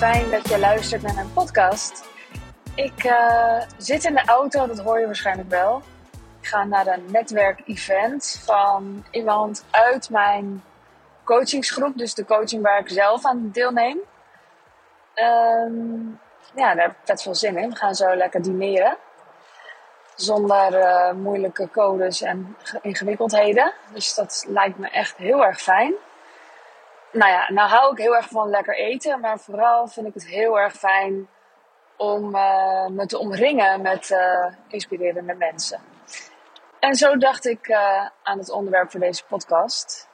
fijn dat je luistert naar mijn podcast. Ik uh, zit in de auto, dat hoor je waarschijnlijk wel. Ik ga naar een netwerkevent van iemand uit mijn coachingsgroep, dus de coaching waar ik zelf aan deelneem. Um, ja, daar heb ik vet veel zin in. We gaan zo lekker dineren. Zonder uh, moeilijke codes en ingewikkeldheden. Dus dat lijkt me echt heel erg fijn nou ja, nou hou ik heel erg van lekker eten, maar vooral vind ik het heel erg fijn om uh, me te omringen met uh, inspirerende mensen. En zo dacht ik uh, aan het onderwerp voor deze podcast.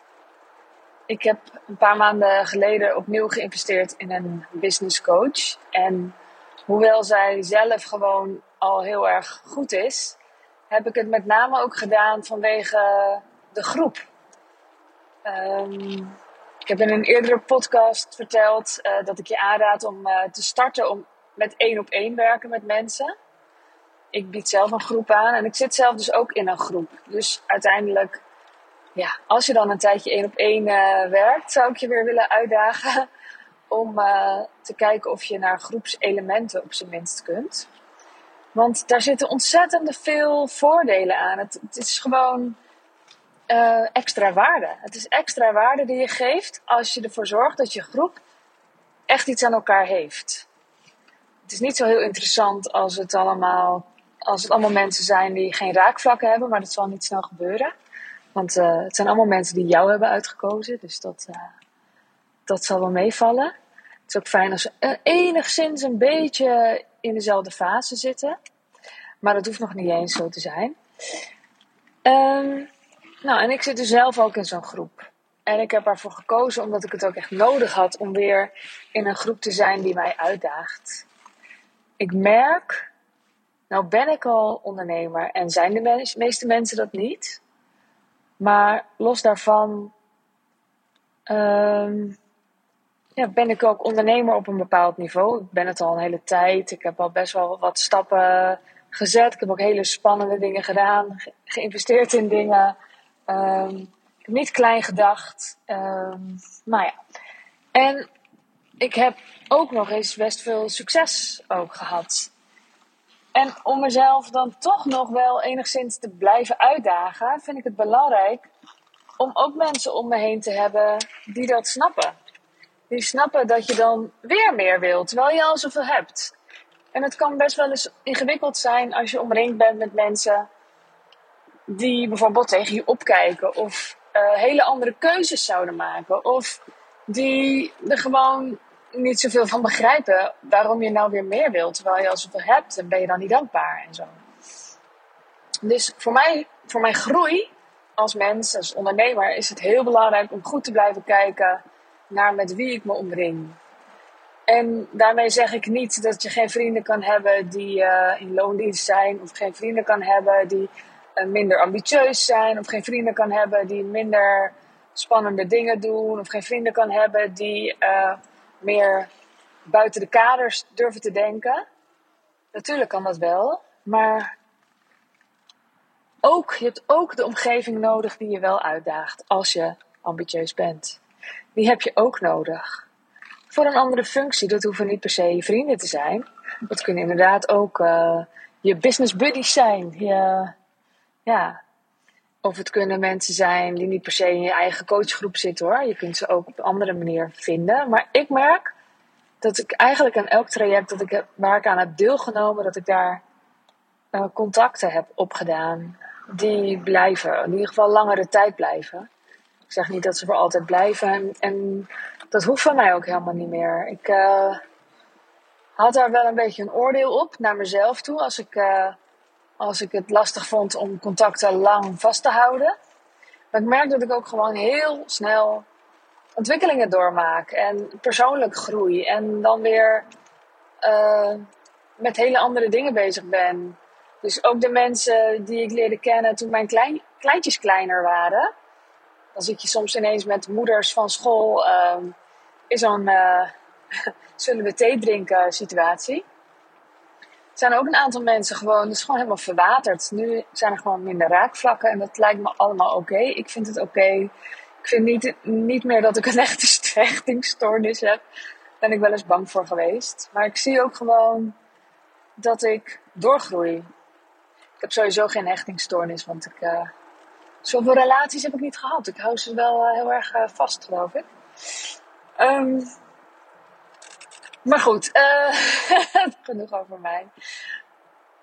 Ik heb een paar maanden geleden opnieuw geïnvesteerd in een business coach. En hoewel zij zelf gewoon al heel erg goed is, heb ik het met name ook gedaan vanwege de groep. Um, ik heb in een eerdere podcast verteld uh, dat ik je aanraad om uh, te starten om met één op één werken met mensen. Ik bied zelf een groep aan en ik zit zelf dus ook in een groep. Dus uiteindelijk, ja, als je dan een tijdje één op één uh, werkt, zou ik je weer willen uitdagen om te kijken of je naar groepselementen op zijn minst kunt. Want daar zitten ontzettend veel voordelen aan. Het is gewoon uh, extra waarde. Het is extra waarde die je geeft als je ervoor zorgt dat je groep echt iets aan elkaar heeft. Het is niet zo heel interessant als het allemaal, als het allemaal mensen zijn die geen raakvlakken hebben, maar dat zal niet snel gebeuren. Want uh, het zijn allemaal mensen die jou hebben uitgekozen, dus dat, uh, dat zal wel meevallen. Het is ook fijn als ze enigszins een beetje in dezelfde fase zitten. Maar dat hoeft nog niet eens zo te zijn. Um, nou, en ik zit dus zelf ook in zo'n groep. En ik heb ervoor gekozen omdat ik het ook echt nodig had om weer in een groep te zijn die mij uitdaagt. Ik merk, nou ben ik al ondernemer en zijn de meeste mensen dat niet. Maar los daarvan um, ja, ben ik ook ondernemer op een bepaald niveau. Ik ben het al een hele tijd. Ik heb al best wel wat stappen gezet. Ik heb ook hele spannende dingen gedaan, geïnvesteerd in dingen. Um, ik heb niet klein gedacht. Um, nou ja. En ik heb ook nog eens best veel succes ook gehad. En om mezelf dan toch nog wel enigszins te blijven uitdagen, vind ik het belangrijk om ook mensen om me heen te hebben die dat snappen. Die snappen dat je dan weer meer wilt, terwijl je al zoveel hebt. En het kan best wel eens ingewikkeld zijn als je omringd bent met mensen die bijvoorbeeld tegen je opkijken of uh, hele andere keuzes zouden maken. Of die er gewoon niet zoveel van begrijpen waarom je nou weer meer wilt, terwijl je al zoveel hebt en ben je dan niet dankbaar en zo. Dus voor mij, voor mijn groei als mens, als ondernemer, is het heel belangrijk om goed te blijven kijken naar met wie ik me omring. En daarmee zeg ik niet dat je geen vrienden kan hebben die uh, in loondienst zijn, of geen vrienden kan hebben die minder ambitieus zijn, of geen vrienden kan hebben die minder spannende dingen doen, of geen vrienden kan hebben die uh, meer buiten de kaders durven te denken. Natuurlijk kan dat wel, maar ook, je hebt ook de omgeving nodig die je wel uitdaagt als je ambitieus bent. Die heb je ook nodig. Voor een andere functie, dat hoeven niet per se je vrienden te zijn. Dat kunnen inderdaad ook uh, je business buddies zijn. Je, ja. Of het kunnen mensen zijn die niet per se in je eigen coachgroep zitten hoor. Je kunt ze ook op een andere manier vinden. Maar ik merk dat ik eigenlijk aan elk traject dat ik heb, waar ik aan heb deelgenomen, dat ik daar uh, contacten heb opgedaan. Die blijven, in ieder geval langere tijd blijven. Ik zeg niet dat ze voor altijd blijven. En, dat hoeft van mij ook helemaal niet meer. Ik uh, had daar wel een beetje een oordeel op naar mezelf toe. Als ik uh, als ik het lastig vond om contacten lang vast te houden. Maar ik merk dat ik ook gewoon heel snel ontwikkelingen doormaak en persoonlijk groei. En dan weer uh, met hele andere dingen bezig ben. Dus ook de mensen die ik leerde kennen toen mijn klein, kleintjes kleiner waren. Dan zit je soms ineens met moeders van school uh, in zo'n uh, zullen we thee drinken situatie zijn ook een aantal mensen gewoon, het is gewoon helemaal verwaterd. Nu zijn er gewoon minder raakvlakken en dat lijkt me allemaal oké. Ik vind het oké. Ik vind niet, niet meer dat ik een echte hechtingsstoornis heb. ben ik wel eens bang voor geweest. Maar ik zie ook gewoon dat ik doorgroei. Ik heb sowieso geen hechtingsstoornis, want ik, uh, zoveel relaties heb ik niet gehad. Ik hou ze wel uh, heel erg uh, vast, geloof ik. Um, maar goed, genoeg over mij.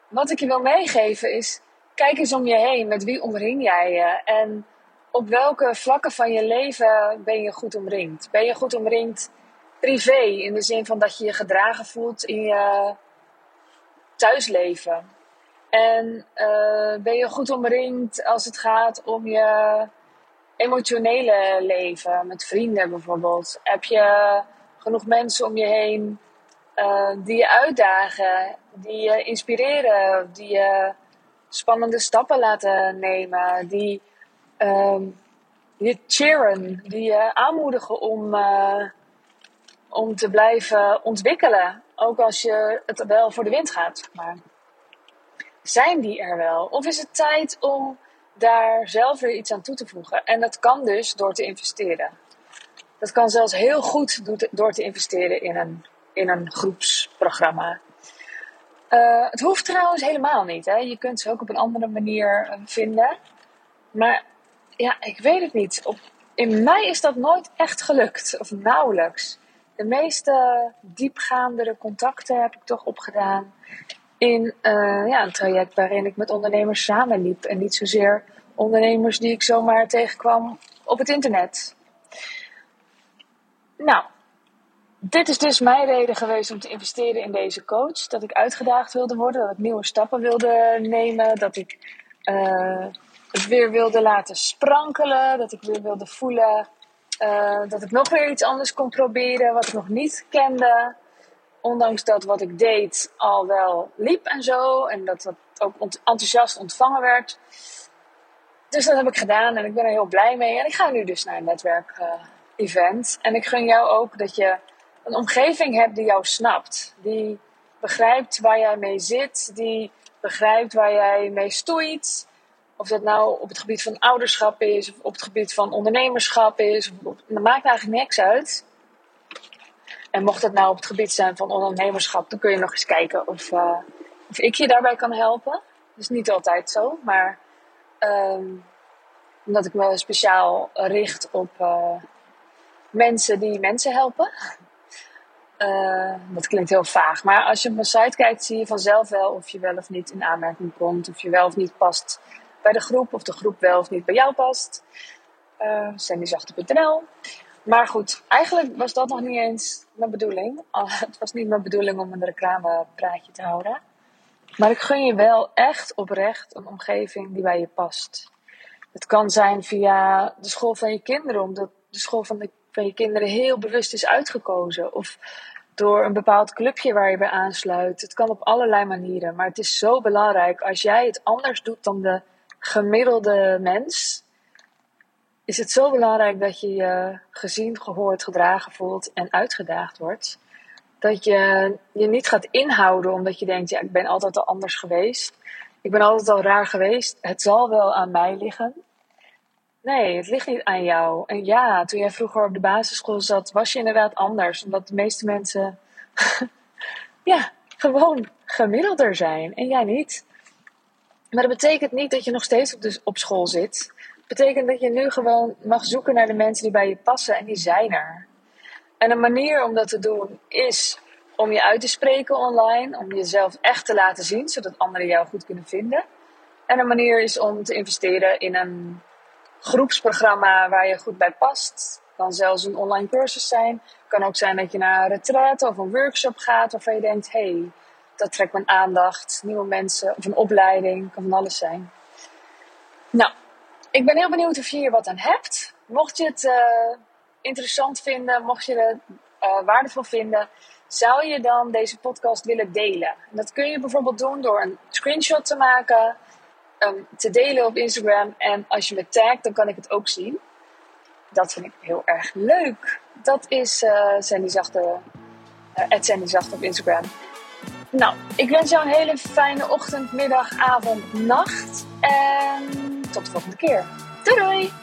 Wat ik je wil meegeven is, kijk eens om je heen. Met wie omring jij je? En op welke vlakken van je leven ben je goed omringd? Ben je goed omringd privé, in de zin van dat je je gedragen voelt in je thuisleven? En uh, ben je goed omringd als het gaat om je emotionele leven, met vrienden bijvoorbeeld? Heb je genoeg mensen om je heen uh, die je uitdagen, die je inspireren, die je spannende stappen laten nemen, die um, je cheeren, die je aanmoedigen om, uh, om te blijven ontwikkelen. Ook als je het wel voor de wind gaat. Maar zijn die er wel? Of is het tijd om daar zelf weer iets aan toe te voegen? En dat kan dus door te investeren. Dat kan zelfs heel goed door te investeren in een, in een groepsprogramma. Uh, het hoeft trouwens helemaal niet. Hè? Je kunt ze ook op een andere manier uh, vinden. Maar ja, ik weet het niet. Op, in mij is dat nooit echt gelukt, of nauwelijks. De meeste diepgaandere contacten heb ik toch opgedaan in uh, ja, een traject waarin ik met ondernemers samenliep. En niet zozeer ondernemers die ik zomaar tegenkwam op het internet. Nou, dit is dus mijn reden geweest om te investeren in deze coach. Dat ik uitgedaagd wilde worden, dat ik nieuwe stappen wilde nemen, dat ik uh, het weer wilde laten sprankelen, dat ik weer wilde voelen uh, dat ik nog weer iets anders kon proberen wat ik nog niet kende. Ondanks dat wat ik deed al wel liep en zo, en dat dat ook enthousiast ontvangen werd. Dus dat heb ik gedaan en ik ben er heel blij mee. En ik ga nu dus naar een netwerk-event. Uh, en ik gun jou ook dat je een omgeving hebt die jou snapt. Die begrijpt waar jij mee zit. Die begrijpt waar jij mee stoeit. Of dat nou op het gebied van ouderschap is, of op het gebied van ondernemerschap is. Dat maakt eigenlijk niks uit. En mocht het nou op het gebied zijn van ondernemerschap, dan kun je nog eens kijken of, uh, of ik je daarbij kan helpen. Dat is niet altijd zo, maar um, omdat ik me speciaal richt op uh, mensen die mensen helpen. Uh, dat klinkt heel vaag. Maar als je op mijn site kijkt, zie je vanzelf wel of je wel of niet in aanmerking komt. Of je wel of niet past bij de groep. Of de groep wel of niet bij jou past. Uh, sandyzachte.nl Maar goed, eigenlijk was dat nog niet eens mijn bedoeling. het was niet mijn bedoeling om een reclamepraatje te houden. Maar ik gun je wel echt oprecht een omgeving die bij je past. Het kan zijn via de school van je kinderen, omdat de school van, de, van je kinderen heel bewust is uitgekozen. Of door een bepaald clubje waar je bij aansluit. Het kan op allerlei manieren. Maar het is zo belangrijk als jij het anders doet dan de gemiddelde mens. Is het zo belangrijk dat je je gezien, gehoord, gedragen voelt en uitgedaagd wordt. Dat je je niet gaat inhouden omdat je denkt, ja, ik ben altijd al anders geweest. Ik ben altijd al raar geweest. Het zal wel aan mij liggen. Nee, het ligt niet aan jou. En ja, toen jij vroeger op de basisschool zat, was je inderdaad anders. Omdat de meeste mensen, ja, gewoon gemiddelder zijn. En jij niet. Maar dat betekent niet dat je nog steeds op, de, op school zit. Het betekent dat je nu gewoon mag zoeken naar de mensen die bij je passen. En die zijn er. En een manier om dat te doen is om je uit te spreken online. Om jezelf echt te laten zien, zodat anderen jou goed kunnen vinden. En een manier is om te investeren in een groepsprogramma waar je goed bij past. Kan zelfs een online cursus zijn. Kan ook zijn dat je naar een retraite of een workshop gaat waarvan je denkt: hé, hey, dat trekt mijn aandacht. Nieuwe mensen of een opleiding, kan van alles zijn. Nou, ik ben heel benieuwd of je hier wat aan hebt. Mocht je het uh, interessant vinden, mocht je het uh, waardevol vinden, zou je dan deze podcast willen delen? En dat kun je bijvoorbeeld doen door een screenshot te maken um, te delen op Instagram. En als je me tagt, dan kan ik het ook zien. Dat vind ik heel erg leuk. Dat is uh, Sandy Zachte, uh, Sandy Zachte op Instagram. Nou, ik wens jou een hele fijne ochtend, middag, avond, nacht. En tot de volgende keer. Doei doei!